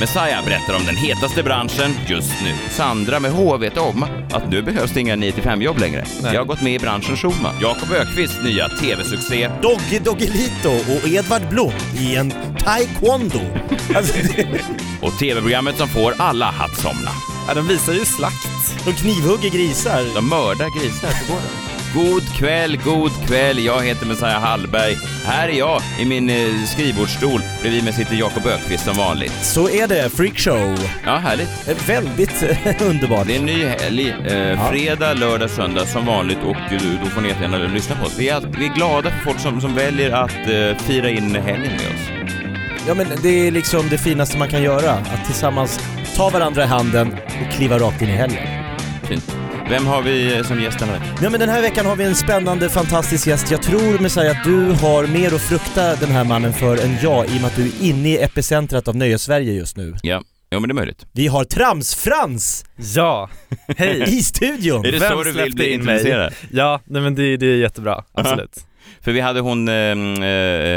Messiah berättar om den hetaste branschen just nu. Sandra med H vet om att nu behövs det inga 9-5-jobb längre. Jag har gått med i branschen Schulman. Jakob Ökvists nya TV-succé Doggy Doggelito och Edvard Blom i en taekwondo. Alltså, det, och TV-programmet som får alla att somna. Ja, de visar ju slakt. de knivhugger grisar. De mördar grisar, hur går det? God kväll, god kväll. Jag heter Messiah Hallberg. Här är jag i min eh, skrivbordsstol. Bredvid mig sitter Jakob Ökvist som vanligt. Så är det, freakshow. Ja, härligt. Eh, Väldigt eh, underbart. Det är en ny helg. Eh, fredag, lördag, söndag som vanligt och eh, då får ni jättegärna lyssna på oss. Vi är, vi är glada för folk som, som väljer att eh, fira in helgen med oss. Ja men det är liksom det finaste man kan göra. Att tillsammans ta varandra i handen och kliva rakt in i helgen. Fint. Vem har vi eh, som gäst den här veckan? Ja men den här veckan har vi en spännande, fantastisk gäst. Jag tror Messiah att du har mer att frukta den här mannen för än jag i och med att du är inne i epicentrat av Nöjes-Sverige just nu. Ja, ja men det är möjligt. Vi har Trams-Frans Ja, hej. i studion! Är det Vem så du vill bli introducerad? Ja, nej men det, det är jättebra, absolut. För vi hade hon eh, eh,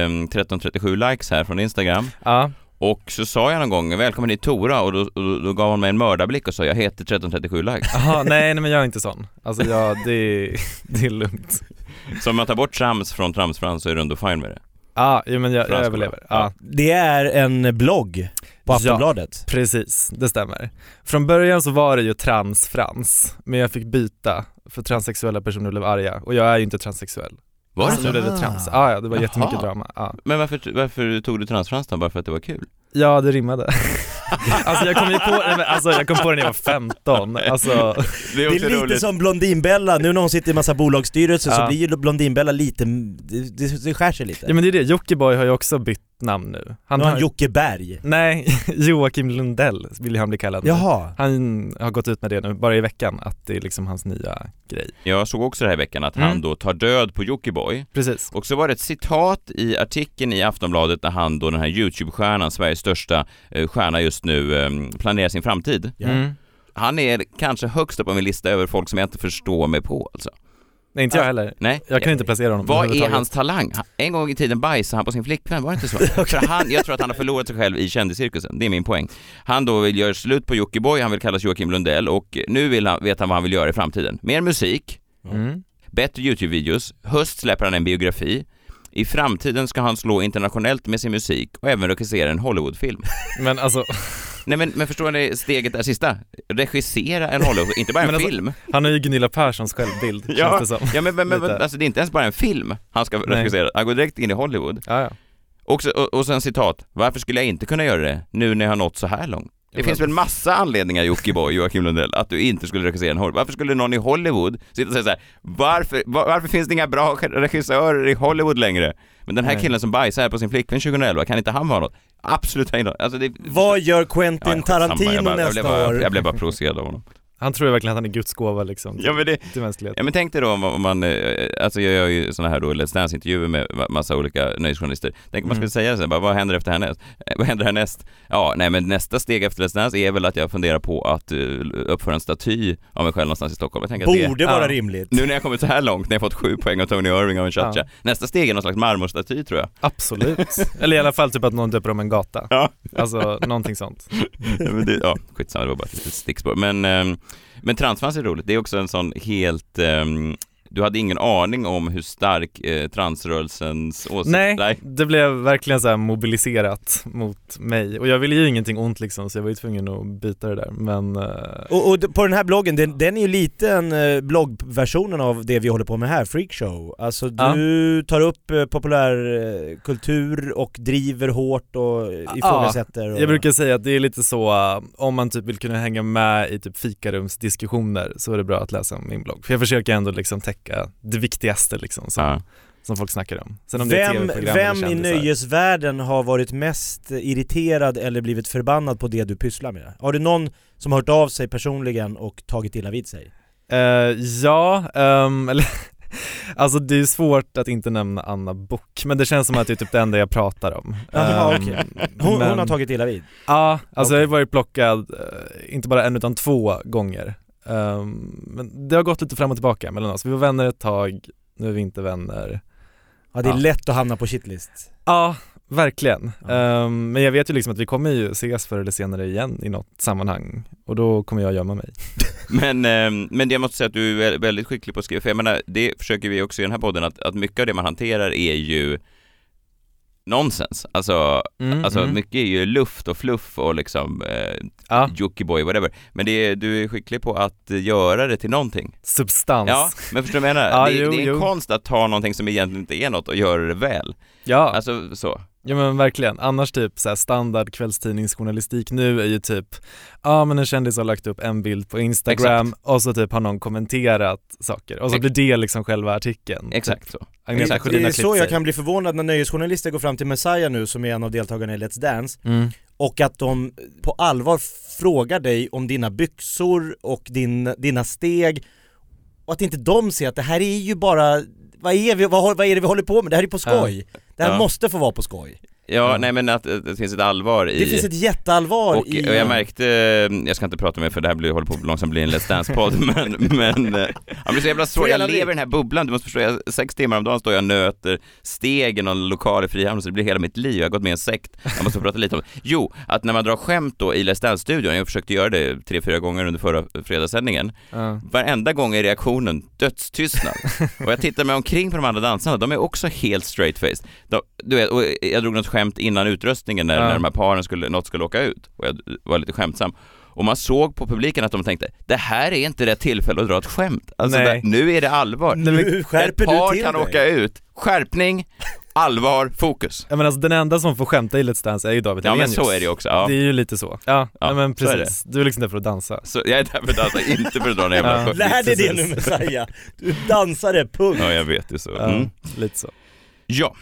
1337 likes här från Instagram Ja, och så sa jag någon gång välkommen hit Tora och då, och då, gav hon mig en mördarblick och sa jag heter 1337 likes. Aha, nej, nej men jag är inte sån. Alltså jag, det, är- det är lugnt. Så om man tar bort trams från tramsfrans så är du ändå fine med det. Ja, men jag, jag överlever. Ja. Det är en blogg på Ja. Aftonbladet. Precis, det stämmer. Från början så var det ju transfrans, men jag fick byta för transsexuella personer blev arga och jag är ju inte transsexuell. Var det så? Nu så? blev det trans. Ja, ja, det var Jaha. jättemycket drama. Ja. Men varför, varför tog du transfrans då? Bara för att det var kul? ja, det rimmade. alltså jag kom ju på, nej, men alltså jag kom på det när jag var 15. Alltså, Det är lite som Blondinbella, nu när hon sitter i massa bolagsstyrelser så Ja. blir ju Blondinbella lite, det, det, det skär sig lite. ja men det är det, Jockiboi har ju också bytt namn nu. Han, nu har har- han Jocke Berg. Nej, Joakim Lundell vill han bli kallad nu. Jaha. Han har gått ut med det nu, bara i veckan, att det är liksom hans nya grej. Jag såg också det här i veckan att Mm. han då tar död på Jockiboi Precis. och så var det ett citat i artikeln i Aftonbladet där han då den här YouTube-stjärnan, Sveriges största eh, stjärna just nu, eh, planerar sin framtid. Ja. Mm. Han är kanske högst upp på min lista över folk som jag inte förstår mig på alltså. Nej inte jag heller. Nej. Jag kan inte placera honom Vad är hans talang? En gång i tiden bajsade han på sin flickvän, var det inte så? För han, jag tror att han har förlorat sig själv i kändiscirkusen, det är min poäng. Han då vill göra slut på Jockiboi, han vill kallas Joakim Lundell och nu vill han, vet han vad han vill göra i framtiden. Mer musik, Mm. bättre YouTube-videos, höst släpper han en biografi. I framtiden ska han slå internationellt med sin musik och även regissera en Hollywoodfilm. Men alltså, Nej men, men förstår ni steget där sista? Regissera en Hollywood, inte bara en alltså, film. han är ju Gunilla Perssons självbild Ja, känns det som. Ja men, men, men alltså det är inte ens bara en film han ska Nej. regissera, han går direkt in i Hollywood. Ja, ja. Och, och, och sen citat, varför skulle jag inte kunna göra det nu när jag har nått så här långt? Det Ja, finns väl massa anledningar Jockiboi, Joakim Lundell, att du inte skulle regissera en Hollywood. Varför skulle någon i Hollywood sitta och säga så här, varför, var, varför finns det inga bra regissörer i Hollywood längre? Men den här Nej. killen som bajsade här på sin flickvän 2011, kan inte han vara något? Absolut inte. Alltså det, Vad gör Ja, Quentin skitsamma. Tarantino jag, bara, jag, nästa blev bara, år? jag blev bara provocerad av honom. Han tror verkligen att han är Guds gåva liksom till, Ja men det, till mänskligheten. Ja men tänk dig då om man, eh, alltså jag gör ju såna här då Let's Dance-intervjuer med ma- massa olika nöjesjournalister. Tänk om man skulle Mm. säga så här, bara, vad händer efter härnäst? Eh, Vad händer härnäst? Ja, nej men nästa steg efter Let's Dance är väl att jag funderar på att uh, uppföra en staty av mig själv någonstans i Stockholm. Jag tänker att det, Borde vara Ja. rimligt. nu när jag kommit så här långt, när jag fått sju poäng av Tony Irving av en cha Ja. Nästa steg är någon slags marmorstaty tror jag. Absolut. Eller i alla fall typ att någon döper om en gata. Ja. Alltså någonting sånt. ja, men det, ja, skitsamma, det var bara ett litet stickspår. Men, ehm, men transfans är roligt, det är också en sån helt um, du hade ingen aning om hur stark eh, transrörelsens åsikt... Nej, det blev verkligen så här mobiliserat mot mig och jag ville ju ingenting ont liksom så jag var ju tvungen att byta det där men eh, Och, och på den här bloggen, den, den är ju lite en eh, bloggversionen av det vi håller på med här, Freakshow. Alltså du tar upp eh, populärkultur och driver hårt och ifrågasätter. Och... jag brukar säga att det är lite så uh, om man typ vill kunna hänga med i typ fikarumsdiskussioner så är det bra att läsa min blogg för jag försöker ändå liksom täcka det viktigaste liksom som, Ja. som folk snackar om. Sen om det är Vem, vem i nöjesvärlden har varit mest irriterad eller blivit förbannad på det du pysslar med? Har du någon som hört av sig personligen och tagit illa vid sig? Eh, ja, ehm, eller Alltså det är svårt att inte nämna Anna Book, men det känns som att det är typ det enda jag pratar om. Jaha, Ehm, okej. Hon, men- hon har tagit illa vid? Ja, alltså Okej. jag har varit plockad, eh, inte bara en utan två gånger. Ehm, men det har gått lite fram och tillbaka mellan oss. Vi var vänner ett tag, nu är vi inte vänner. Ja det är Ja. lätt att hamna på shitlist. Ja, verkligen. Ja. Ehm, men jag vet ju liksom att vi kommer ju ses förr eller senare igen i något sammanhang och då kommer jag gömma mig. Men, ehm, men jag måste säga att du är väldigt skicklig på att skriva, för jag menar, det försöker vi också i den här podden, att, att mycket av det man hanterar är ju nonsens. Alltså, Mm, alltså mm. mycket är ju luft och fluff och liksom eh, Ja, Jockiboi, whatever. Men det är, du är skicklig på att göra det till någonting. substans. Ja, men förstår du vad jag menar? Ja, det, jo, det är en jo. konst att ta någonting som egentligen inte är något och göra det väl. ja. Alltså så. Ja men verkligen, annars typ så här standard kvällstidningsjournalistik nu är ju typ, ja men en kändis har lagt upp en bild på Instagram och så typ har någon kommenterat saker och så blir det liksom själva artikeln. Exakt Typ. så. Agneta Exakt. Det är så jag kan bli förvånad när nöjesjournalister går fram till Messiah nu som är en av deltagarna i Let's Dance Mm. och att de på allvar frågar dig om dina byxor och din, dina steg och att inte de ser att det här är ju bara, vad är, vi, vad, vad är det vi håller på med? Det här är på skoj! Det här Ja. måste få vara på skoj. Ja, nej men att, att det finns ett allvar i... Det finns ett jätteallvar och, i... och jag märkte, jag ska inte prata mer för det här blir, håller på att långsamt bli en Let's Dance-podd, men, men eh, jag blir så jävla svår, jag lever i den här bubblan, du måste förstå, jag, sex timmar om dagen står jag och nöter steg i någon lokal i Frihamn, så det blir hela mitt liv, jag har gått med i en sekt, jag måste prata lite om Jo, att när man drar skämt då i Let's Dance-studion, jag försökte göra det tre, fyra gånger under förra fredagssändningen, Ja. varenda gång är reaktionen dödstystnad. och jag tittar mig omkring på de andra dansarna, de är också helt straight-faced. Du vet, och jag drog något skämt innan utröstningen när, Ja. när de här paren skulle, något skulle åka ut och jag var lite skämtsam. Och man såg på publiken att de tänkte, det här är inte rätt tillfälle att dra ett skämt. Alltså Nej. det, nu är det allvar. Nu skärper ett par du till kan dig. åka ut, skärpning, allvar, fokus. Ja men alltså den enda som får skämta i Let's Dance är ju David Ja men Hellenius. så är det ju också. Ja. Det är ju lite så. Ja, Ja, nej, men så är precis. Du är liksom där för att dansa. Så jag är där för att dansa, inte för att dra en jävla Ja. Lär dig det nu Messiah! Du är dansare, punkt! Ja jag vet det så. Ja, Mm. lite så. Ja,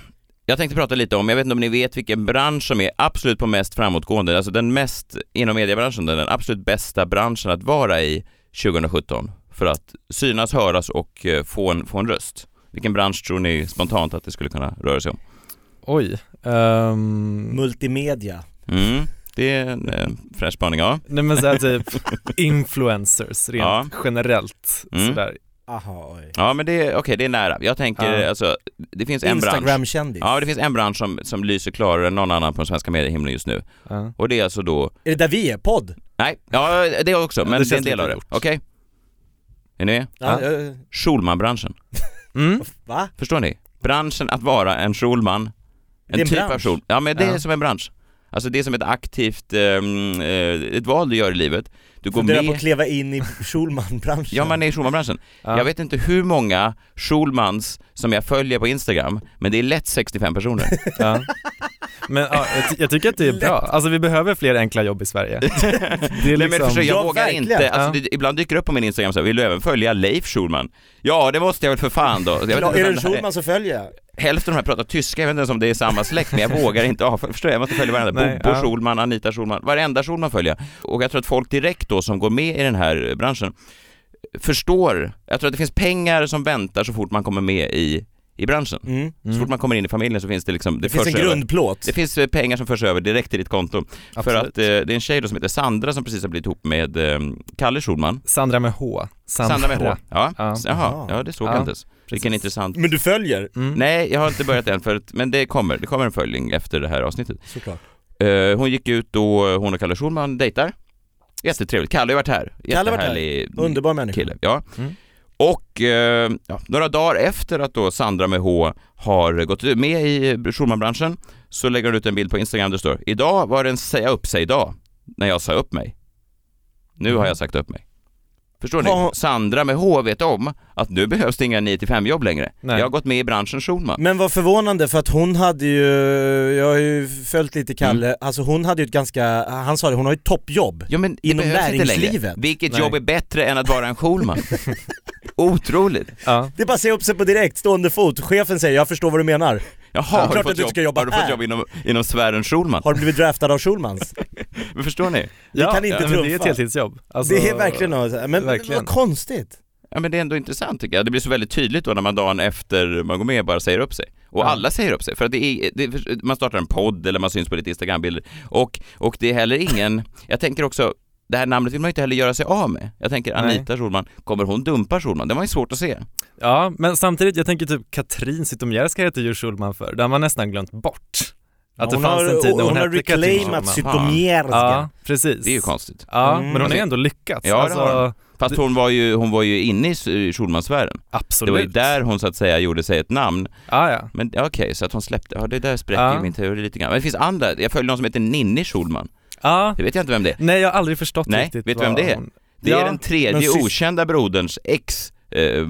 jag tänkte prata lite om, jag vet inte om ni vet vilken bransch som är absolut på mest framåtgående, alltså den mest, inom mediebranschen, den absolut bästa branschen att vara i 2017 för att synas, höras och eh, få en, få en röst. Vilken bransch tror ni spontant att det skulle kunna röra sig om? Oj. ehm, Multimedia. Mm, det är en eh, fräsch spaning, ja. nej men såhär typ influencers rent Ja. generellt. Mm. Sådär. Aha, oj. Ja men det, okej det är nära. Jag tänker Ja. alltså, det finns en bransch. Instagram-kändis. Ja, det finns en bransch som, som lyser klarare än någon annan på den svenska mediehimlen just nu. Ja. Och det är alltså då Är det där vi är? Podd? Nej, ja det också, men det det, är en del av det. Okej? Är ni med? Ja. Ja. Schulmanbranschen. Mm. Va? Förstår ni? Branschen att vara en Schulman. Är en typ av bransch. Schul. Ja men det är som en bransch. Alltså det är som ett aktivt, eh, ett val du gör i livet. Du går Funderar på med, att kliva in i Schulman-branschen. ja man är i Schulmanbranschen. Ja. Jag vet inte hur många Schulmans som jag följer på Instagram, men det är lätt 65 personer. Ja. Men ja, jag, ty- jag tycker att det är bra, alltså vi behöver fler enkla jobb i Sverige. Det är Nej, men liksom, förstå, jag Ja, vågar verkligen. inte, alltså, Ja. det, ibland dyker det upp på min Instagram så här, vill du även följa Leif Schulman? Ja det måste jag väl för fan då. Jag vet Ja, inte är det Schulman så följer jag. Hälften av de här pratar tyska, jag vet inte ens om det är samma släkt, men jag vågar inte ha, förstår jag, jag måste följa varandra. Nej, Bobo ja. Schulman, Anita Schulman, varenda Schulman följer jag. Och jag tror att folk direkt då som går med i den här branschen förstår, jag tror att det finns pengar som väntar så fort man kommer med i, i branschen. Mm. Så fort man kommer in i familjen så finns det liksom, det, Det finns en förs över. grundplåt. Det finns eh, pengar som förs över direkt till ditt konto. För Absolut. att eh, det är en tjej då som heter Sandra som precis har blivit ihop med eh, Kalle Schulman. Sandra med H. Sandra med H. Ja, Ja. Jaha, ja det såg jag Ja, inte ens. Vilken intressant. Men du följer? Mm. Nej, jag har inte börjat än för att, men det kommer, det kommer en följning efter det här avsnittet. Såklart. Eh, hon gick ut då, hon och Kalle Schulman dejtar. Jättetrevligt. Kalle har varit här. Kalle har varit här. Underbar människa. kille. Ja. Mm. Och eh, ja, några dagar efter att då Sandra med H har gått med i Schulmanbranschen så lägger hon ut en bild på Instagram där det står Idag var det en säga upp sig dag när jag sa upp mig. Nu har jag sagt upp mig. Förstår ni? Ja. Sandra med H vet om att nu behövs det inga 9-5 jobb längre. Nej. Jag har gått med i branschen Schulman. Men vad förvånande för att hon hade ju, jag har ju följt lite Kalle, alltså hon hade ju ett ganska, han sa det, hon har ju ett toppjobb. Ja men det Inom behövs inte längre. näringslivet. Vilket Nej. jobb är bättre än att vara en Schulman? Otroligt. Ja. Det är bara att säga upp sig på direkt, stående fot. Chefen säger 'Jag förstår vad du menar' Jaha, har, du att fått du jobb, ska jobba har du fått här. jobb inom, inom sfären Schulman? Har du blivit draftad av Schulmans? Men förstår ni? Det kan inte men det är ett trumfa. heltidsjobb. Alltså, det är verkligen något, men, verkligen. vad konstigt. Ja men det är ändå intressant tycker jag. Det blir så väldigt tydligt då när man dagen efter man går med bara säger upp sig. Och Ja. alla säger upp sig för att det är, det man startar en podd eller man syns på lite Instagrambilder och, och det är heller ingen, jag tänker också det här namnet vill man ju inte heller göra sig av med. Jag tänker Nej. Anita Schulman, kommer hon dumpa Schulman? Det var ju svårt att se. Ja, men samtidigt, jag tänker typ Katrin Zytomierska heter ju Schulman för, det har man nästan glömt bort. Att det hon fanns har, en tid när hon, hon har hette Katrin reclaimat. Zytomierska. Ja, precis. Det är ju konstigt. Ja, Mm. men hon har ju ändå lyckats. Ja, det alltså, har hon. Fast Det- hon var ju, hon var ju inne i Schulmansfären. Absolut. Det var ju där hon så att säga gjorde sig ett namn. Ja, ja. Men okej, så att hon släppte, ja det där spräcker Ja. ju min teori lite grann. Men det finns andra, jag följer någon som heter Ninni Schulman. Ja, Det vet jag inte vem det är. nej jag har aldrig förstått Nej, riktigt vet du vem det är? hon- Det är Ja, den tredje sys- okända broderns ex eh.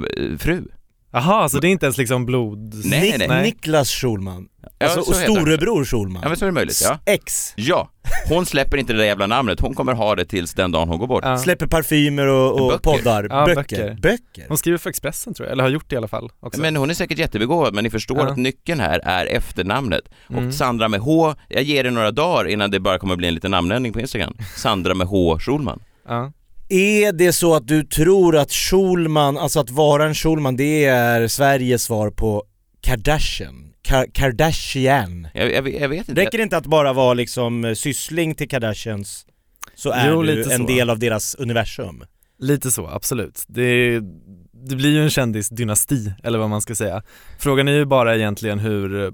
Jaha, så det är inte ens liksom blod... Nej, nej. Niklas Schulman. Alltså, så och storebror Schulman. Ja men så är det möjligt, ja. Ex. Ja, hon släpper inte det där jävla namnet, hon kommer ha det tills den dagen hon går bort. Ja. Släpper parfymer och, och Böcker. poddar. Ja, böcker. böcker. böcker. Hon skriver för Expressen tror jag, eller har gjort det i alla fall också. Men hon är säkert jättebegåvad, men ni förstår Ja. att nyckeln här är efternamnet. Mm. Och Sandra med H, jag ger det några dagar innan det bara kommer bli en liten namnändring på Instagram. Sandra med H Schulman. Ja. Är det så att du tror att Schulman, alltså att vara en Schulman, det är Sveriges svar på Kardashian? Ka- Kardashian? Jag, jag, jag vet inte. Räcker det inte att bara vara liksom eh, syssling till Kardashians så är Jo, du en så. del av deras universum? Lite så, absolut. Det, det blir ju en kändisdynasti, eller vad man ska säga. Frågan är ju bara egentligen hur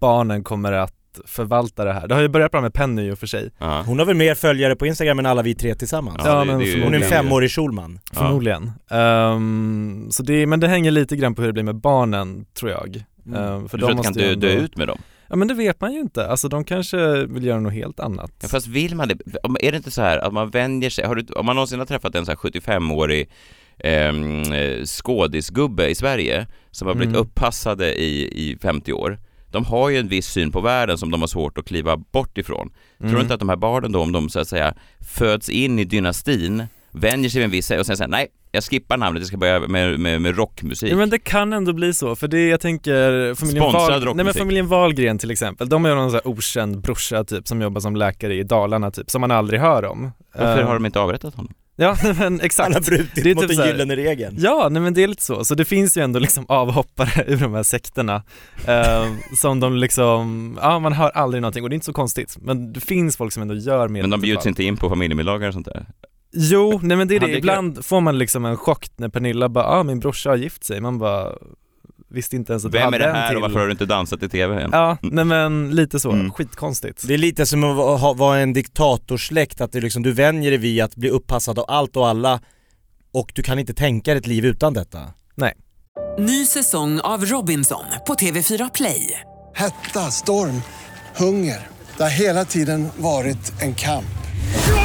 barnen kommer att förvalta det här. Det har ju börjat bra med Penny i och för sig, Ja. Hon har väl mer följare på Instagram än alla vi tre tillsammans? Ja, det- men det Hon är en femårig Schulman. Ja. förmodligen. Ehm, så det, men det hänger lite grann på hur det blir med barnen, tror jag. Mm. Ehm, för Du tror att det kan dö, dö ändå- ut med dem? Ja men det vet man ju inte, alltså de kanske vill göra något helt annat. Ja, fast vill man det? Är det inte så här att man vänjer sig? Har du, om man någonsin har träffat en så här 75-årig ehm, eh, skådisgubbe i Sverige som har blivit Mm. uppassade i, i 50 år. De har ju en viss syn på världen som de har svårt att kliva bort ifrån. Tror Mm. du inte att de här barnen då, om de så att säga föds in i dynastin, vänjer sig vid en viss och sen säger nej, jag skippar namnet, jag ska börja med, med, med rockmusik. Ja men det kan ändå bli så, för det jag tänker familjen, Sponsrad Wahl, nej, men familjen Wahlgren till exempel, de har ju någon sån här okänd brorsa typ som jobbar som läkare i Dalarna typ, som man aldrig hör om. Varför Ehm, har de inte avrättat honom? Ja men Han exakt. har brutit Det är mot typ den gyllene regeln. Ja, nej men det är lite så. Så det finns ju ändå liksom avhoppare ur de här sekterna eh, som de liksom, ja man hör aldrig någonting och det är inte så konstigt. Men det finns folk som ändå gör mer Men de bjuds inte in på familjemiddagar och sånt där? Jo, nej men det är Ja, det. Ibland får man liksom en chock när Pernilla bara, ah min brorsa har gift sig. Man bara, visste inte ens att du Vem är hade det en här till. och varför har du inte dansat i TV än? Ja, nej men lite så. Mm. Skitkonstigt. Det är lite som att vara en diktatorsläkt, att det liksom, du vänjer dig vid att bli uppassad av allt och alla och du kan inte tänka dig ett liv utan detta. Ny säsong av Robinson på TV4 Play. Hetta, storm, hunger. Det har hela tiden varit en kamp.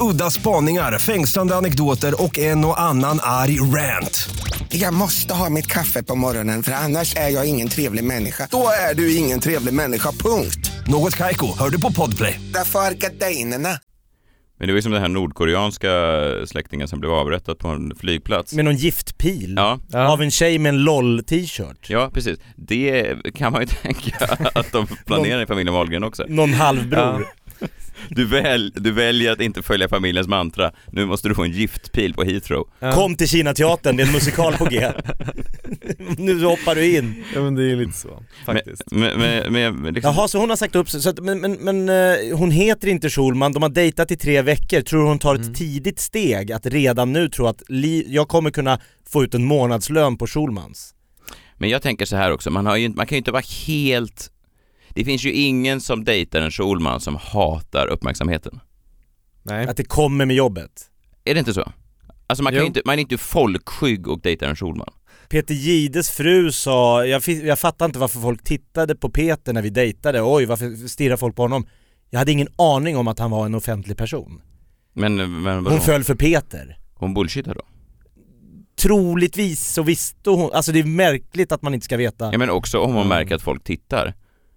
Udda spaningar, fängslande anekdoter och en och annan arg rant. Jag måste ha mitt kaffe på morgonen för annars är jag ingen trevlig människa. Då är du ingen trevlig människa, punkt. Något Kaiko, hör du på Podplay. Därför är gardinerna. Men det var ju som den här nordkoreanska släktingen som blev avrättad på en flygplats. Med någon giftpil Ja, Ja. av en tjej med en LOL-t-shirt. ja precis. Det kan man ju tänka att de planerar i familjen Wahlgren också. Någon halvbror. Du, väl, du väljer att inte följa familjens mantra. Nu måste du få en giftpil på Heathrow. Ja. Kom till Kina-teatern, det är en musikal på G. nu hoppar du in. Ja men det är lite så, faktiskt. Men, men, men, men liksom, Jaha, så hon har sagt upp sig, så att, men, men, men eh, hon heter inte Schulman, de har dejtat i tre veckor, tror hon tar ett Mm. tidigt steg att redan nu tro att li- jag kommer kunna få ut en månadslön på Schulmans? men jag tänker så här också, man, har ju, man kan ju inte vara helt... Det finns ju ingen som dejtar en Schulman som hatar uppmärksamheten. Nej. Att det kommer med jobbet? Är det inte så? Alltså man, kan Jo. inte, man är inte folkskygg och dejtar en Schulman. Peter Gides fru sa, jag, jag fattar inte varför folk tittade på Peter när vi dejtade, oj varför stirrar folk på honom? Jag hade ingen aning om att han var en offentlig person. Men, men vadå? Hon föll för Peter. Hon bullshittar då? Troligtvis så visste hon, alltså det är märkligt att man inte ska veta. Ja men också om man märker att folk tittar.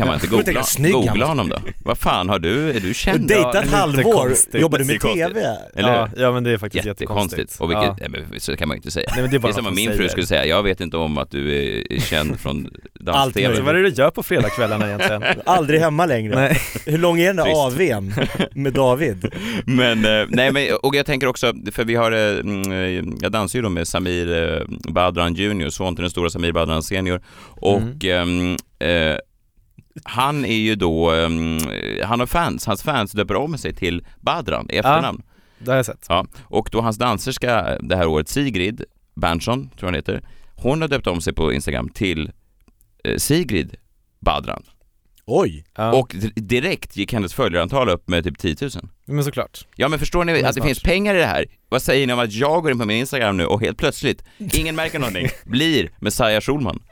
Kan man inte googla, snygg googla honom då? Vad fan har du, är du känd? Dejtat lite halvår, jobbar du Det med. TV? Eller ja, ja men det är faktiskt Jättekonstigt. jättekonstigt. Och vilket, ja. nej, men så kan man ju inte säga. Nej men det är Det bara är som om min fru skulle säga, jag vet inte om att du är känd från Allt dans-tv. Så vad är det du gör på fredagskvällarna egentligen? Aldrig hemma längre. Nej. Hur lång är den där. AWn med David? Men, eh, nej men, och jag tänker också, för vi har, eh, mm, eh, jag dansar ju då med Samir eh, Badran Junior, son till den stora Samir Badran senior. Och ehm, eh, han är ju då, ehm, han har fans, hans fans döper om sig till Badran i efternamn. Det har jag sett. Ja, och då hans danserska det här året, Sigrid Berntsson, tror jag hon heter, hon har döpt om sig på Instagram till eh, Sigrid Badran. Oj! Ja. Och direkt gick hennes följarantal upp med typ 10 000. Men såklart. Ja men förstår ni Men att det finns pengar i det här? Vad säger ni om att jag går in på min Instagram nu och helt plötsligt, ingen märker någonting, blir Messiah Schulman?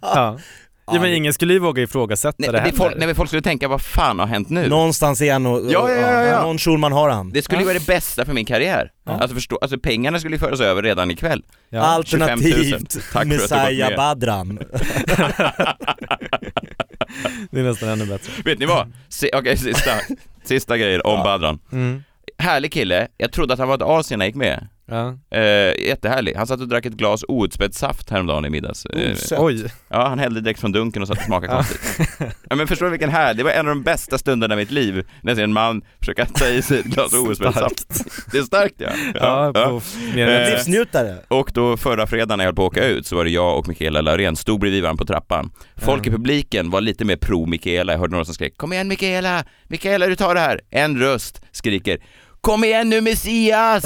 Ja. Ja men ingen skulle ju våga ifrågasätta Nej, det heller. folk, nej, men folk skulle tänka, vad fan har hänt nu? Någonstans är han och, Ja, ja, ja, ja. någon Schulman har han. Det skulle ju vara det bästa för min karriär. Alltså, förstå, alltså pengarna skulle ju föras över redan ikväll. Ja. 25 000. Alternativt Messiah med. Badran. Det är nästan ännu bättre. Vet ni vad? Se, Okej, sista, sista grejen om Badran. Mm. Härlig kille, jag trodde att han var ett as innan jag gick med. Ja. Eh, jättehärlig. Han satt och drack ett glas outspädd saft häromdagen i middags. Eh. Oj. ja, han hällde direkt från dunken och satt och smakade konstigt. ja, men förstår du vilken här? Det var en av de bästa stunderna i mitt liv, när jag ser en man försöka ta i sig ett glas outspädd saft. Det är starkt ja. Ja, mer än Eh. Livsnjutare. Och då förra fredagen när jag höll på att åka ut så var det jag och Mikaela Laurén, stod bredvid varandra på trappan. Folk i publiken var lite mer pro Mikaela, jag hörde några som skrek Kom igen Mikaela, Mikaela du tar det här. En röst skriker Kom igen nu Messias!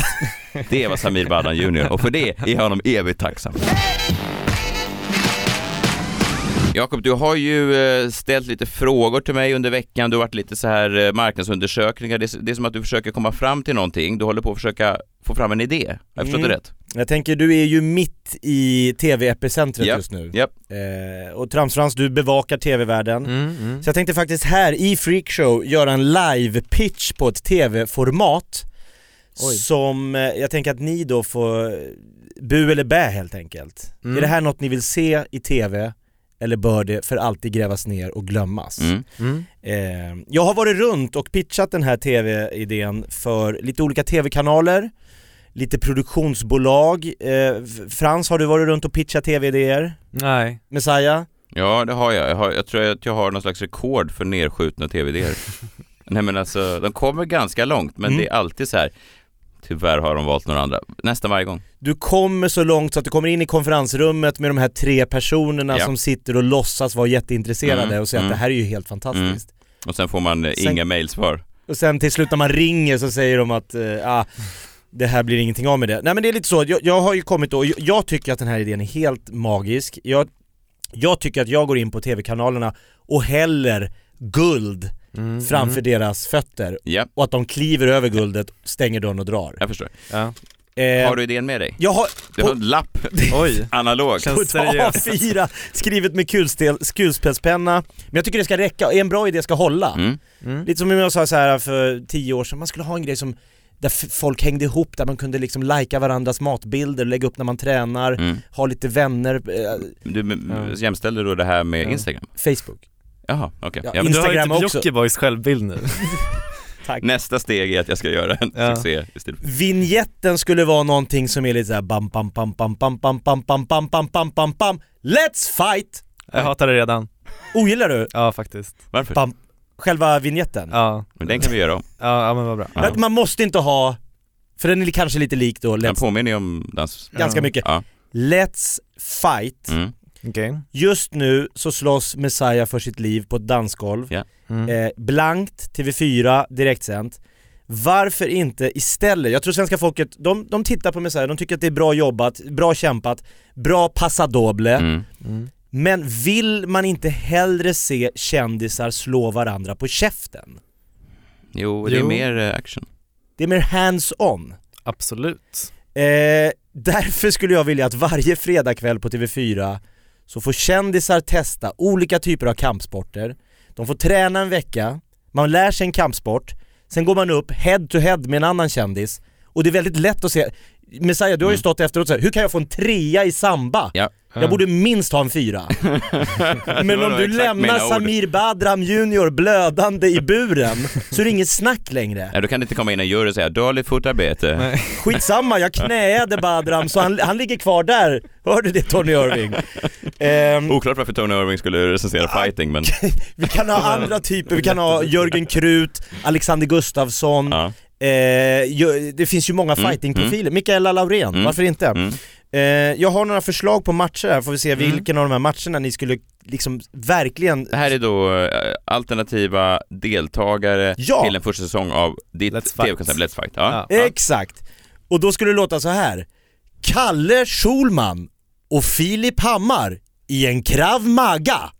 Det var Samir Badran Jr och för det är jag honom evigt tacksam. Jakob, du har ju eh, ställt lite frågor till mig under veckan, du har varit lite så här eh, marknadsundersökningar, det är, som att du försöker komma fram till någonting, du håller på att försöka få fram en idé, har jag förstått Mm. det rätt? Jag tänker, du är ju mitt i TV-epicentret Japp, just nu. japp. Eh, och Tramsfrans, du bevakar TV-världen. Mm, mm. Så jag tänkte faktiskt här i Freakshow göra en live-pitch på ett TV-format Oj. som eh, jag tänker att ni då får bu eller bä helt enkelt. Mm. Är det här något ni vill se i TV eller bör det för alltid grävas ner och glömmas? Mm. Mm. Eh, jag har varit runt och pitchat den här TV-idén för lite olika TV-kanaler, lite produktionsbolag. Eh, Frans, har du varit runt och pitchat TV-idéer? Nej. Messiah? Ja, det har jag. Jag, har, jag tror att jag har någon slags rekord för nerskjutna tv-idéer. Nej men alltså, de kommer ganska långt, men Mm. det är alltid så här. Tyvärr har de valt några andra. Nästan varje gång. Du kommer så långt så att du kommer in i konferensrummet med de här tre personerna Ja. som sitter och låtsas vara jätteintresserade Mm, och säger mm. att det här är ju helt fantastiskt. Och sen får man eh, Sen- inga mailsvar. Och sen till slut när man ringer så säger de att eh, ah, det här blir ingenting av med det. Nej men det är lite så, jag, jag har ju kommit då, jag, jag tycker att den här idén är helt magisk. Jag, jag tycker att jag går in på TV-kanalerna och häller guld Mm, framför mm. deras fötter Ja, och att de kliver över guldet, stänger dörren och drar. jag förstår. Ja. Eh, Har du idén med dig? Jag har Du har på, en lapp, Oj. analog. På ett seriöst. A4 skrivet med kulstel, kulspetspenna. Men jag tycker det ska räcka, en bra idé ska hålla. Mm. Mm. Lite som jag sa så här för tio år sedan, man skulle ha en grej som där folk hängde ihop, där man kunde liksom lajka varandras matbilder, lägga upp när man tränar, Mm. ha lite vänner, eh, Du jämställde då det här med Ja. Instagram? Facebook. Jaha, okej. Ja, Ja, men Du har ju Instagram typ också. Jockibois självbild nu. Tack. nästa steg är att jag ska göra en Ja. succé istället. Vignetten skulle vara någonting som är lite såhär bam bam bam bam bam bam bam bam bam bam bam bam bam Let's fight! Jag hatar det redan. Ogillar du? Ja faktiskt. Varför? Bam. Själva vignetten? Ja, Men den kan vi göra om. ja, ja men vad bra. Ja. Man måste inte ha, för den är kanske lite lik då, Den let's, påminner ju om dans. ganska mycket. Ja. Let's fight. Mm. Okej. Just nu så slåss Messiah för sitt liv på ett dansgolv. Ja. Mm. Eh, blankt, TV4, direktsänt. Varför inte istället, jag tror svenska folket, de, de tittar på Messiah, de tycker att det är bra jobbat, bra kämpat, bra passadoble. Mm. Mm. Men vill man inte hellre se kändisar slå varandra på käften? Jo, det är Jo. mer eh, action. Det är mer hands-on. Absolut. Eh, Därför skulle jag vilja att varje fredagkväll på TV4 så får kändisar testa olika typer av kampsporter, de får träna en vecka, man lär sig en kampsport, sen går man upp head to head med en annan kändis. Och det är väldigt lätt att se Messiah, du har ju stått efteråt och sagt, hur kan jag få en trea i samba? Ja. Jag borde minst ha en fyra. Men om du lämnar. Samir Badram junior blödande i buren så är det inget snack längre. Ja, då kan det inte komma in en jury och säga dåligt fotarbete. Skitsamma, jag knäade Badram så han, han ligger kvar där. Hör du det Tony Irving? Ehm, Oklart varför Tony Irving skulle recensera fighting men vi kan ha andra typer, vi kan ha Jörgen Krut, Alexander Gustafsson, ja. Eh, det finns ju många Mm, fightingprofiler, Mikaela Laurén, Mm. varför inte? Mm. Eh, jag har några förslag på matcher här, får vi se vilken av de här matcherna ni skulle liksom verkligen Det här är då eh, alternativa deltagare Ja. till en första säsong av ditt tv-koncept Let's Fight. Ja. Ja. Ja. Exakt! Och då skulle det låta så här. Kalle Schulman och Filip Hammar i en krav maga.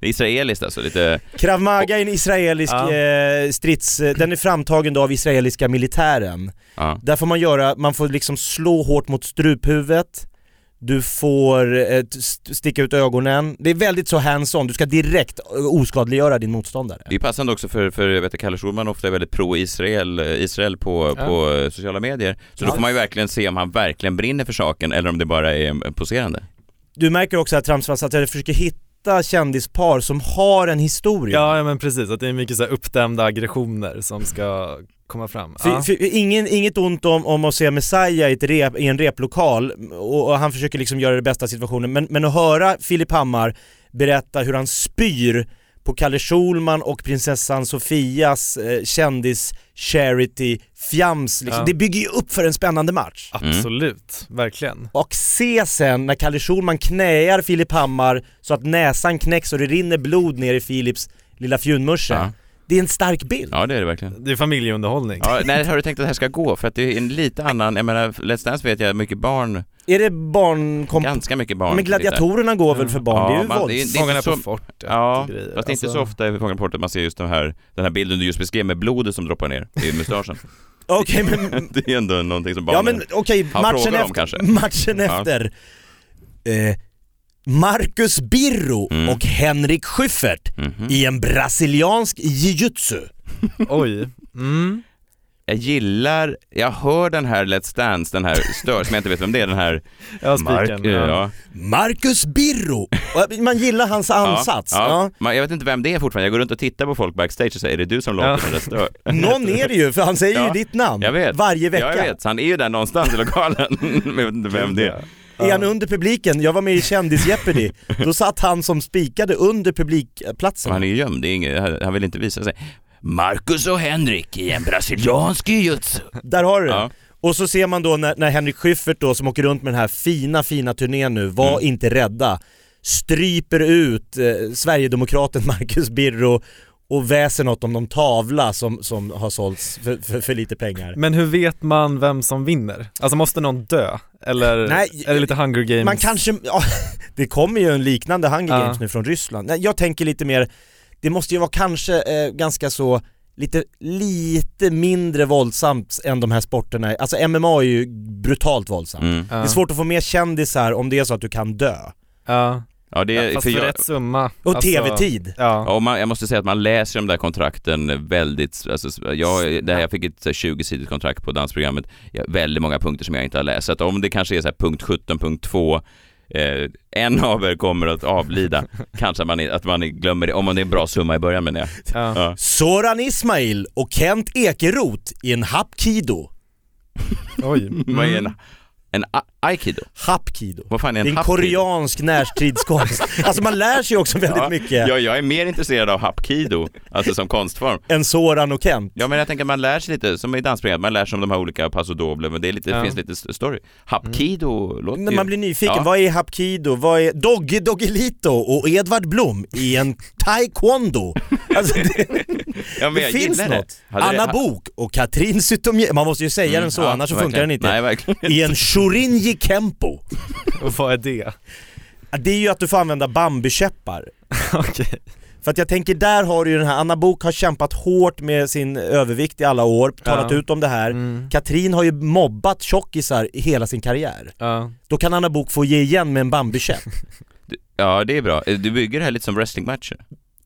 Det är israeliskt alltså, lite... Krav maga är en israelisk Ja. eh, strids... eh, Den är framtagen då av israeliska militären. Ja. Där får man göra, man får liksom slå hårt mot struphuvudet, du får eh, sticka ut ögonen. Det är väldigt så hands-on, du ska direkt eh, oskadliggöra din motståndare. Det är passande också för, för jag vet att Kalle Schulman ofta är väldigt pro-Israel Israel på, Ja. på sociala medier. Så då Ja. får man ju verkligen se om han verkligen brinner för saken eller om det bara är poserande. Du märker också att jag försöker hitta kändispar som har en historia. Ja, ja men precis, att det är mycket så här uppdämda aggressioner som ska komma fram. För, Ja. för, ingen, inget ont om, om att se Messiah i, rep, i en replokal och, och han försöker liksom göra det bästa av situationen men, men att höra Filip Hammar berätta hur han spyr på Kalle Schulman och prinsessan Sofias eh, kändis charity fjams liksom. Ja. Det bygger ju upp för en spännande match. Absolut, verkligen. Och se sen när Kalle Schulman knäar Filip Hammar så att näsan knäcks och det rinner blod ner i Filips lilla fjunmusche. Ja. Det är en stark bild. Ja, det är det verkligen. Det är familjeunderhållning. Ja, när har du tänkt att det här ska gå? För att det är en lite annan, jag menar, Let's Dance vet jag mycket barn, Är det barnkomp... ganska mycket barn. Men gladiatorerna går väl för barn? det är ju man- våld. det är- det är Fångarna inte på så- fortet Ja, och grejer. fast det är inte Alltså- så ofta i Fångarna på fortet man ser just den här, den här bilden du just beskrev med blodet som droppar ner i mustaschen. Okej men... det är ändå någonting som Ja barnen... men okej, Han matchen, frågar dem efter, kanske. matchen Ja. efter. Eh, Marcus Birro Mm. och Henrik Schyffert Mhm. i en brasiliansk jiu-jitsu. Oj. Mm. Jag gillar, jag hör den här Let's Dance, den här stör som jag inte vet vem det är, den här Ja, Mark, ja. Ja. Marcus Birro! Man gillar hans ansats. Ja, Ja. jag vet inte vem det är fortfarande, jag går runt och tittar på folk backstage och säger är det du som låter Ja. den där stör? Någon är det ju, för han säger ju ditt namn Jag vet. varje vecka. Ja, jag vet, så han är ju där någonstans i lokalen, men jag vet inte vem det är. Är han under publiken? Jag var med i kändis Jeopardy. Då satt han som spikade under publikplatsen. Han är gömd, det är inget, han vill inte visa sig. Marcus och Henrik i en brasiliansk jiu-jitsu. Där har du det. Ja. Och så ser man då när, när Henrik Schyffert då, som åker runt med den här fina, fina turnén nu, var Mm. inte rädda, stryper ut eh, Sverigedemokraten Marcus Birro och väser något om någon tavla som, som har sålts för, för, för lite pengar. Men hur vet man vem som vinner? Alltså måste någon dö? Eller Nej, är det lite Hunger Games? Man kanske, ja, det kommer ju en liknande Hunger Ja. Games nu från Ryssland. Nej, Jag tänker lite mer, det måste ju vara kanske eh, ganska så Lite, lite mindre våldsamt än de här sporterna, alltså MMA är ju brutalt våldsamt. Mm. Ja. Det är svårt att få med kändisar om det är så att du kan dö. Ja, Ja, det är, ja fast för för jag, rätt summa. Och Alltså, tv-tid. Ja. Ja, och man, jag måste säga att man läser de där kontrakten väldigt, alltså, jag, det här, jag fick ett 20-sidigt kontrakt på dansprogrammet, jag, väldigt många punkter som jag inte har läst. Så att om det kanske är så här punkt 17, punkt 2, eh, en av er kommer att avlida, kanske att man, att man glömmer det, om det är en bra summa i början menar jag. Ja. Ja. Soran Ismail och Kent Ekeroth i en hapkido. Oj. Vad är en, en aikido? Hapkido. Vad fan är Det en är en koreansk närstridskonst. alltså man lär sig också väldigt Ja, mycket Ja, jag är mer intresserad av hapkido, alltså som konstform. än Soran och Kent. Ja men jag tänker man lär sig lite, som i dansprogrammet, man lär sig om de här olika paso doble, men det är lite, Ja. finns lite story. Hapkido låter När ju... man blir nyfiken, Ja. vad är hapkido? Vad är Dogge Doggelito och Edvard Blom i en taekwondo? Alltså det, ja, det finns det. något. Hade Anna det- Bok och Katrin Zytomierska, man måste ju säga Mm, den så ja, annars så funkar den inte. Nej verkligen I en Shorinji Kempo. Och vad är det? Det är ju att du får använda bambukäppar. Okej. För att jag tänker där har du ju den här, Anna Bok har kämpat hårt med sin övervikt i alla år, talat Ja. ut om det här. Mm. Katrin har ju mobbat tjockisar i hela sin karriär. Ja. Då kan Anna Bok få ge igen med en bambukäpp. Ja, det är bra. Du bygger det här lite som wrestlingmatcher.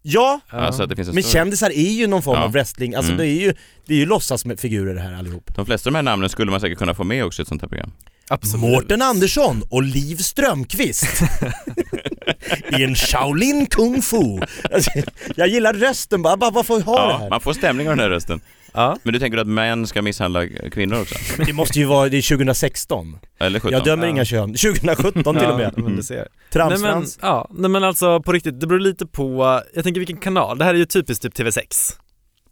Ja. Alltså att det finns en men story. kändisar är ju någon form Ja. av wrestling, alltså Mm. det är ju, det är ju låtsasfigurer det här allihop. De flesta av de här namnen skulle man säkert kunna få med också i ett sånt här program. Absolut. Mårten Andersson och Liv Strömqvist i en Shaolin Kung Fu. Alltså, jag gillar rösten bara, bara varför ha det Ja, här? man får stämning av den här rösten. Ja. Men du tänker att män ska misshandla kvinnor också? Det måste ju vara, det är 2016. Eller 17? Jag dömer Ja. inga kön. 2017 till och med. men du ser. Nej men, ja, nej men alltså på riktigt, det beror lite på, jag tänker vilken kanal, det här är ju typiskt typ TV6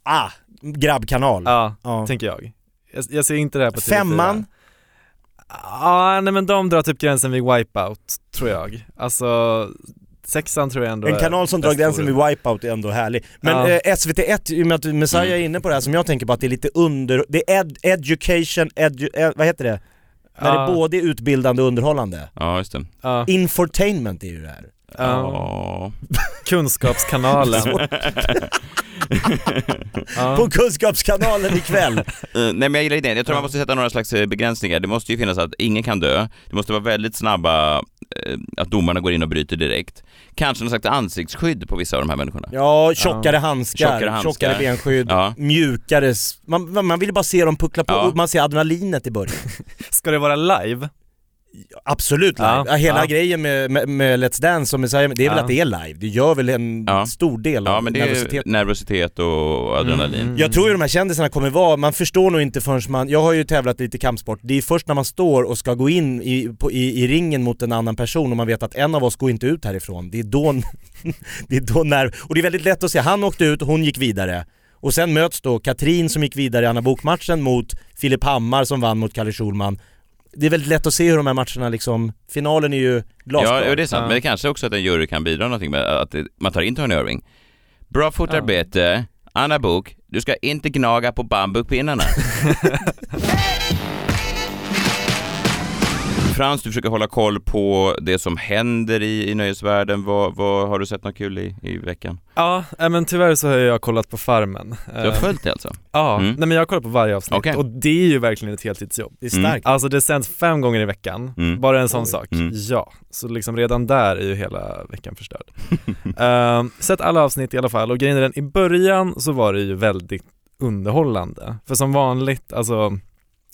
Ah, grabbkanal. Ja, Ja. tänker jag. jag Jag ser inte det här på TV4 Femman. Ja, nej men de drar typ gränsen vid Wipeout, tror jag Alltså, sexan tror jag ändå En är kanal som drar gränsen vid Wipeout är ändå härlig. Men Ja. eh, SVT1, i och med att Messiah är inne på det här, som jag tänker på att det är lite under... Det är ed, education, edu, eh, vad heter det? När Ja. det både är utbildande och underhållande. Ja, just det. Ja, Infotainment är ju det här. ja. Ja. Kunskapskanalen. På Kunskapskanalen ikväll! Eh, nej men jag gillar idén, jag tror man måste sätta några slags eh, begränsningar. Det måste ju finnas att ingen kan dö, det måste vara väldigt snabba, eh, att domarna går in och bryter direkt. Kanske någon slags ansiktsskydd på vissa av de här människorna. Ja, tjockare handskar, Tjockare handskar. tjockare benskydd, Ja. mjukare... Man, man vill bara se dem puckla på, Ja. man ser adrenalinet i början. Ska det vara live? Absolut live. Ja, Ja, hela ja. grejen med, med, med Let's Dance som Messiah, det är väl Ja. att det är live, det gör väl en Ja. stor del Ja av men det är nervositeten. nervositet och adrenalin. Mm. Jag tror ju de här kändisarna kommer vara, man förstår nog inte förrän man, jag har ju tävlat lite kampsport, det är först när man står och ska gå in i, på, i, i ringen mot en annan person och man vet att en av oss går inte ut härifrån, det är då, det är då när, och det är väldigt lätt att se, han åkte ut, hon gick vidare. Och sen möts då Katrin som gick vidare i Anna Bok-matchen mot Filip Hammar som vann mot Kalle Schulman. Det är väldigt lätt att se hur de här matcherna liksom, finalen är ju glasklar. Ja, det är sant. Ja. Men det kanske också att en jury kan bidra någonting med att det- man tar in Tony Irving. Bra fotarbete, Anna Bok, du ska inte gnaga på bambupinnarna. Frans, du försöker hålla koll på det som händer i, i nöjesvärlden. Vad, vad har du sett något kul i, i veckan? Ja, nej, men tyvärr så har jag kollat på Farmen Du har Eh, följt det alltså? Ja, Mm. nej men jag har kollat på varje avsnitt Okej. och det är ju verkligen ett heltidsjobb Det är Mm. starkt. Alltså det sänds fem gånger i veckan, Mm. bara en sån Oj. sak. Mm. Ja, så liksom redan där är ju hela veckan förstörd. uh, sett alla avsnitt i alla fall och grejen är den, i början så var det ju väldigt underhållande. För som vanligt, alltså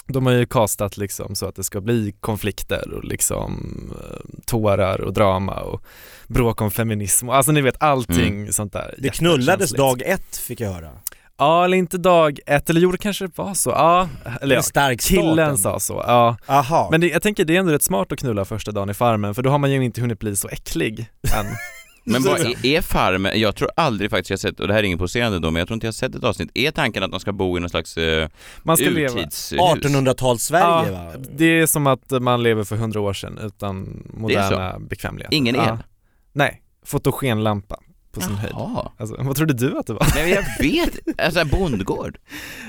de har ju castat liksom så att det ska bli konflikter och liksom eh, tårar och drama och bråk om feminism och alltså ni vet allting sånt där. Det knullades dag ett fick jag höra. Ja, eller inte dag ett, eller jo det kanske det var så, ja. Eller ja, stark killen sa så, ja. Aha. Men det, jag tänker det är ändå rätt smart att knulla första dagen i Farmen för då har man ju inte hunnit bli så äcklig än. Men vad är, är Farmen, jag tror aldrig faktiskt jag sett, och det här är ingen provocerande då, men jag tror inte jag sett ett avsnitt. Är tanken att man ska bo i någon slags uh, Man ska leva. urtidshus? 1800-tals-Sverige va? det är som att man lever för hundra år sedan utan moderna bekvämligheter. Ingen el? Ja. Nej, fotogenlampa på sin höjd. Jaha. Alltså, vad trodde du att det var? Nej men jag vet, alltså bondgård.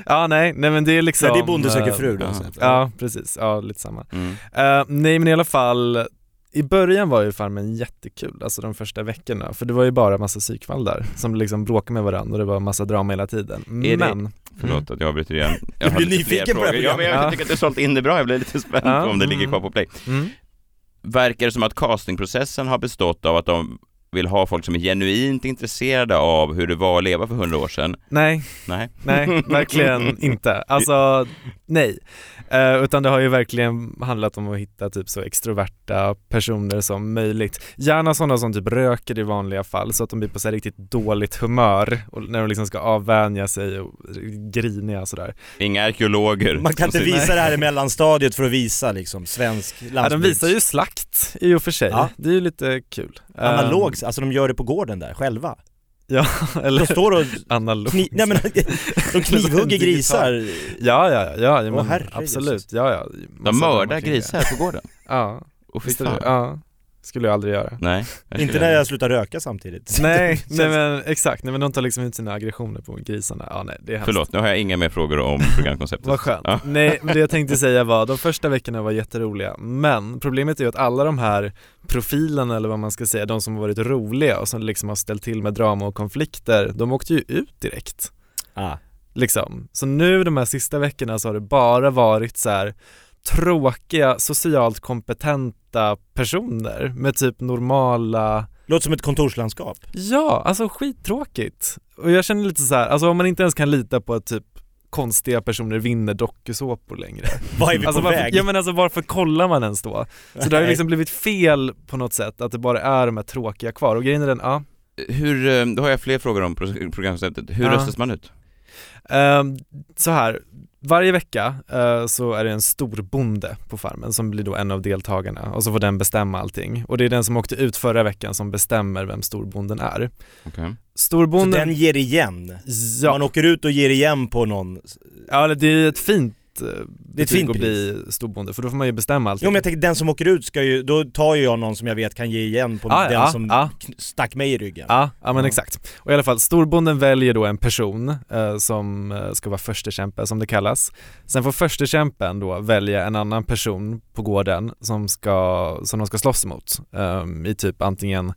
Ja nej, nej men det är liksom Ja, det är Bonde söker eh, fru då. ja. Ja precis, ja lite samma. Mm. Eh, nej men i alla fall, i början var ju Farmen jättekul, alltså de första veckorna, för det var ju bara massa psykfall där som liksom bråkade med varandra och det var massa drama hela tiden. Är det- Men, Förlåt att jag avbryter igen. Jag Du blir nyfiken på det här. Ja, men jag tycker att du har sålt in det bra, jag blir lite spänd på om det ligger kvar på play. mm, Verkar det som att castingprocessen har bestått av att de vill ha folk som är genuint intresserade av hur det var att leva för hundra år sedan? nej, Nej. nej, verkligen inte. Alltså, nej. Eh, utan det har ju verkligen handlat om att hitta typ så extroverta personer som möjligt. Gärna sådana som typ röker i vanliga fall så att de blir på så här riktigt dåligt humör och när de liksom ska avvänja sig och griniga sådär. Inga arkeologer. Man kan inte visa det här i mellanstadiet för att visa liksom svensk Ja, de visar ju slakt i och för sig. Ja. Det är ju lite kul. Analog, Eh, alltså de gör det på gården där själva. ja, De eller står och analog. kni... Nej men de knivhugger grisar. Ja, ja, ja, ja men herre absolut. Jesus. Ja, ja. De mördar grisar på gården. Ja, Och fan. Ja. Skulle jag aldrig göra. Nej. Inte när jag slutar röka samtidigt. Nej, nej men exakt, nej men de tar liksom ut sina aggressioner på grisarna. Ja nej, det är hemskt. Förlåt, nu har jag inga mer frågor om programkonceptet. Vad skönt. Ja. Nej, men det jag tänkte säga var, de första veckorna var jätteroliga, men problemet är ju att alla de här profilerna eller vad man ska säga, de som har varit roliga och som liksom har ställt till med drama och konflikter, de åkte ju ut direkt. Ah. Liksom. Så nu de här sista veckorna så har det bara varit så här tråkiga, socialt kompetenta personer med typ normala Låter som ett kontorslandskap. Ja, alltså skittråkigt. Och jag känner lite så här, alltså om man inte ens kan lita på att typ konstiga personer vinner dokusåpor längre. Vad är vi alltså på varför, väg? Ja men alltså varför kollar man ens då? Så det har ju liksom blivit fel på något sätt att det bara är de här tråkiga kvar och grejen är den, ja Hur, eh, då har jag fler frågor om pro- programkonceptet. Hur Ja. röstas man ut? Ehm, så här, varje vecka eh, så är det en stor bonde på farmen som blir då en av deltagarna och så får den bestämma allting och det är den som åkte ut förra veckan som bestämmer vem storbonden är. Så Storbonden, den ger igen? ja, Man åker ut och ger igen på någon? ja det är ett fint Det är ett fint att bli storbonde för då får man ju bestämma allting. Jo men jag tänker den som åker ut ska ju, då tar ju jag någon som jag vet kan ge igen på Ja, den ja, som kn- stack mig i ryggen. Ja, ja men Ja. exakt. Och i alla fall, storbonden väljer då en person eh, som eh, ska vara förstekämpe som det kallas. Sen får förstekämpen då välja en annan person på gården som, ska, som de ska slåss mot. ehm, I typ antingen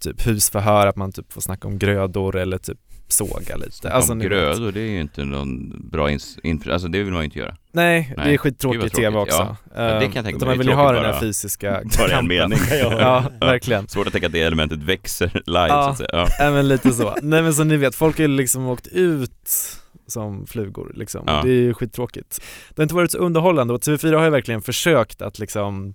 typ husförhör, att man typ får snacka om grödor eller typ såga lite. Alltså, vet. grödor, det är ju inte någon bra ins... alltså det vill man ju inte göra. Nej, det Nej, är skittråkigt TV också. ja. Ja, det kan jag tänka Utan mig. Man Det vill ju ha den här fysiska Bara en kampen. mening. Ja, verkligen. Svårt att tänka att det elementet växer live Ja. så att säga. Ja. Ja men lite så. Nej men som ni vet, folk har ju liksom åkt ut som flugor liksom. Ja. Det är ju skittråkigt. Det har inte varit så underhållande och TV4 har ju verkligen försökt att liksom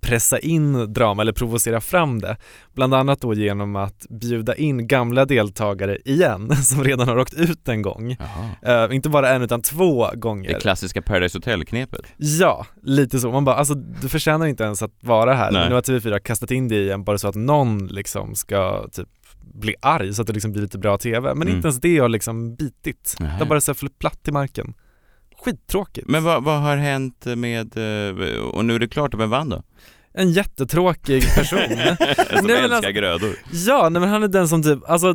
pressa in drama eller provocera fram det. Bland annat då genom att bjuda in gamla deltagare igen som redan har åkt ut en gång. Eh, inte bara en utan två gånger. Det klassiska Paradise Hotel-knepet. Ja, lite så. Man bara, alltså du förtjänar inte ens att vara här. Nej. Men nu har TV4 kastat in det igen bara så att någon liksom ska typ bli arg så att det liksom blir lite bra TV. Men Mm. inte ens det har liksom bitit. Nähä. Det har bara så fallit platt i marken. Skittråkigt. Men vad, vad har hänt med, eh, och nu är det klart, vem vann då? En jättetråkig person. som Nej, men älskar alltså- grödor. ja, nej men han är den som typ, alltså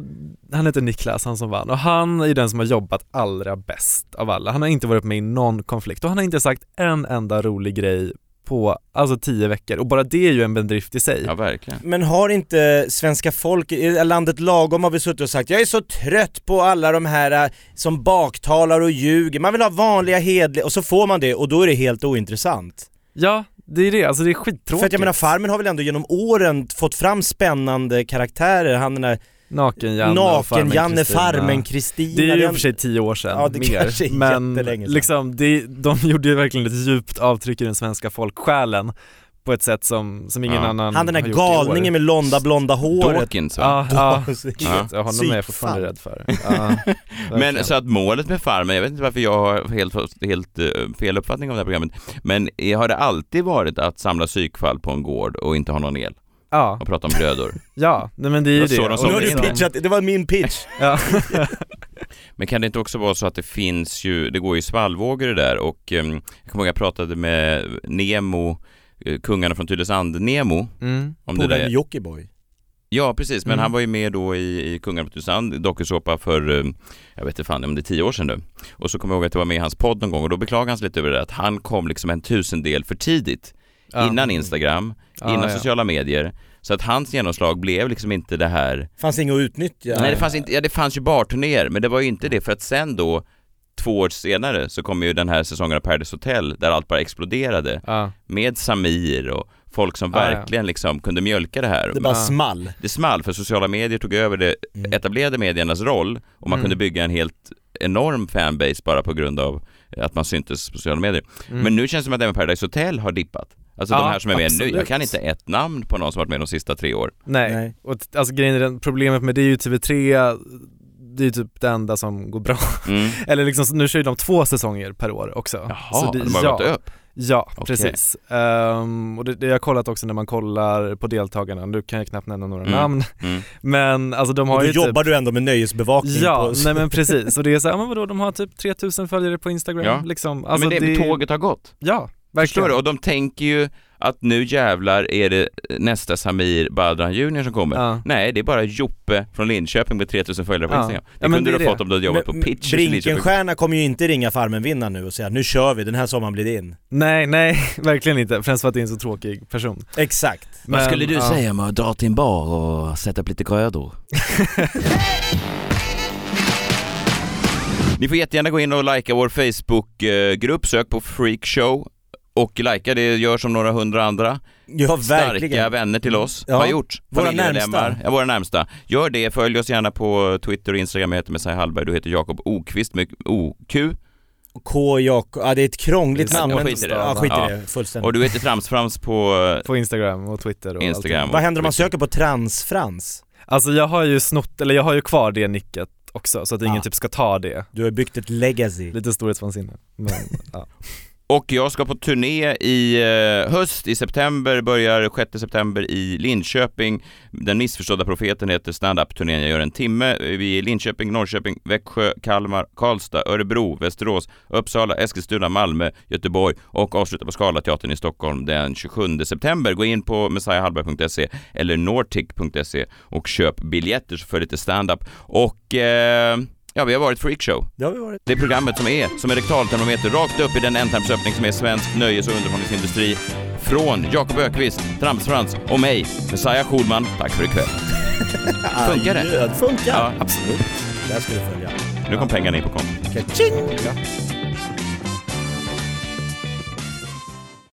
han heter Niklas, han som vann och han är den som har jobbat allra bäst av alla. Han har inte varit med i någon konflikt och han har inte sagt en enda rolig grej på alltså tio veckor och bara det är ju en bedrift i sig. Ja, verkligen. Men har inte svenska folk, i landet lagom har vi suttit och sagt jag är så trött på alla de här äh, som baktalar och ljuger, man vill ha vanliga hedliga, och så får man det och då är det helt ointressant. Ja, det är det, alltså det är skittråkigt. För att jag menar Farmen har väl ändå genom åren fått fram spännande karaktärer, han den där Naken-Janne och Naken-Janne, Farmen-Kristina. Farmen-Kristina Det är ju i och för sig tio år sedan, Ja, det mer. är men sedan. liksom, det, de gjorde ju verkligen ett djupt avtryck i den svenska folksjälen på ett sätt som, som ingen Ja. annan Han den har där galningen med londa blonda håret Dawkins va? Ja, ja, ja. ja honom är jag fortfarande rädd för. Ja, Men så att målet med Farmen, jag vet inte varför jag har helt, helt eh, fel uppfattning om det här programmet, men har det alltid varit att samla psykfall på en gård och inte ha någon el Ja, och prata om grödor? ja, nej men det är ju Jag det. Och Nu har du pitchat, det var min pitch. Ja. Men kan det inte också vara så att det finns ju, det går ju svallvågor det där och eh, jag kommer ihåg jag pratade med Nemo, eh, kungarna från Tylösand, Nemo, Mm. om det Polaren där. Jockiboi. Ja precis, men Mm. han var ju med då i, i Kungarna på Tylösand, dokusåpa för, eh, jag vet inte fan om det är tio år sedan nu. Och så kommer jag ihåg att det var med i hans podd någon gång och då beklagade han sig lite över det att han kom liksom en tusendel för tidigt. Ja. Innan Instagram, Ja, innan ja. sociala medier. Så att hans genomslag blev liksom inte det här Fanns inget att utnyttja. Nej det fanns inte, ja det fanns ju barturnéer men det var ju inte det för att sen då Två år senare så kom ju den här säsongen av Paradise Hotel där allt bara exploderade Ja. med Samir och folk som Ja, ja. verkligen liksom kunde mjölka det här. Det bara Ja. small. Det small för sociala medier tog över det Mm. etablerade mediernas roll och man Mm. kunde bygga en helt enorm fanbase bara på grund av att man syntes på sociala medier. Mm. Men nu känns det som att även Paradise Hotel har dippat. Alltså Ja, de här som är med nu, jag absolut. kan inte ett namn på någon som varit med de sista tre år. Nej. Nej. och alltså grejen är problemet med det är ju TV3, det är ju typ det enda som går bra. Mm. Eller liksom, nu kör ju de två säsonger per år också. Jaha, det, de har ja, gått upp. Ja, Okej. precis. Ehm, och det, det har jag kollat också när man kollar på deltagarna, nu kan jag knappt nämna några Mm. namn, Mm. men alltså de har Och då ju typ jobbar du ändå med nöjesbevakning Ja, på... nej men precis. Och det är så här, men vadå, de har typ 3000 följare på Instagram Ja. liksom. Alltså men det, tåget har gått. Ja, Förstår du? Och de tänker ju att nu jävlar är det nästa Samir Badran Junior som kommer. Ja. Nej, det är bara Joppe från Linköping med 3000 följare på Ja. Instagram. Det Ja, kunde det du är ha fått om du hade jobbat på Men- pitch i Linköping. Brinkenstierna kommer ju inte ringa Farmen-vinnaren nu och säga nu kör vi, den här sommaren blir din. Nej, nej, verkligen inte. Främst för att det är en så tråkig person. Exakt. Men, ja. om att dra till en bar och sätta upp lite grödor? Ni får jättegärna gå in och likea vår Facebookgrupp, sök på Freakshow och likea det gör som några hundra andra Ja, verkligen. starka vänner till oss Ja. har gjort. Våra närmsta. Ja, våra närmsta. Gör det, följ oss gärna på Twitter och Instagram. Jag heter Messiah Hallberg, du heter Jakob Okvist med OQ. K. Jakob, ja det är ett krångligt namn. jag skiter i det. Ja, skit i Ja. det fullständigt. Och du heter Tramsframs på På Instagram och Twitter och Instagram. allting. Vad händer om man söker på transfrans? Alltså jag har ju snott, eller jag har ju kvar det nicket också så att ingen Ah. typ ska ta det. Du har byggt ett legacy. Lite storhetsvansinne. Men, ja. Och jag ska på turné i eh, höst, i september, börjar 6 september i Linköping. Den missförstådda profeten heter Standup-turnén. Jag gör en timme. Vi är i Linköping, Norrköping, Växjö, Kalmar, Karlstad, Örebro, Västerås, Uppsala, Eskilstuna, Malmö, Göteborg och avslutar på Scalateatern i Stockholm den 27 september. Gå in på messiahallberg.se eller nortic.se och köp biljetter så för lite standup. Och eh, ja, vi har varit freakshow. Det har vi varit. Det programmet som är som en rektaltermometer rakt upp i den ändtarmsöppning som är svensk nöjes och underhållningsindustri. Från Jakob Ökvist, Tramsfrans och mig, Messiah Schulman. Tack för ikväll. Funkar det? Det funkar. Ja, absolut. Det här ska du följa. Nu kom pengarna in på kontot. Ka-ching!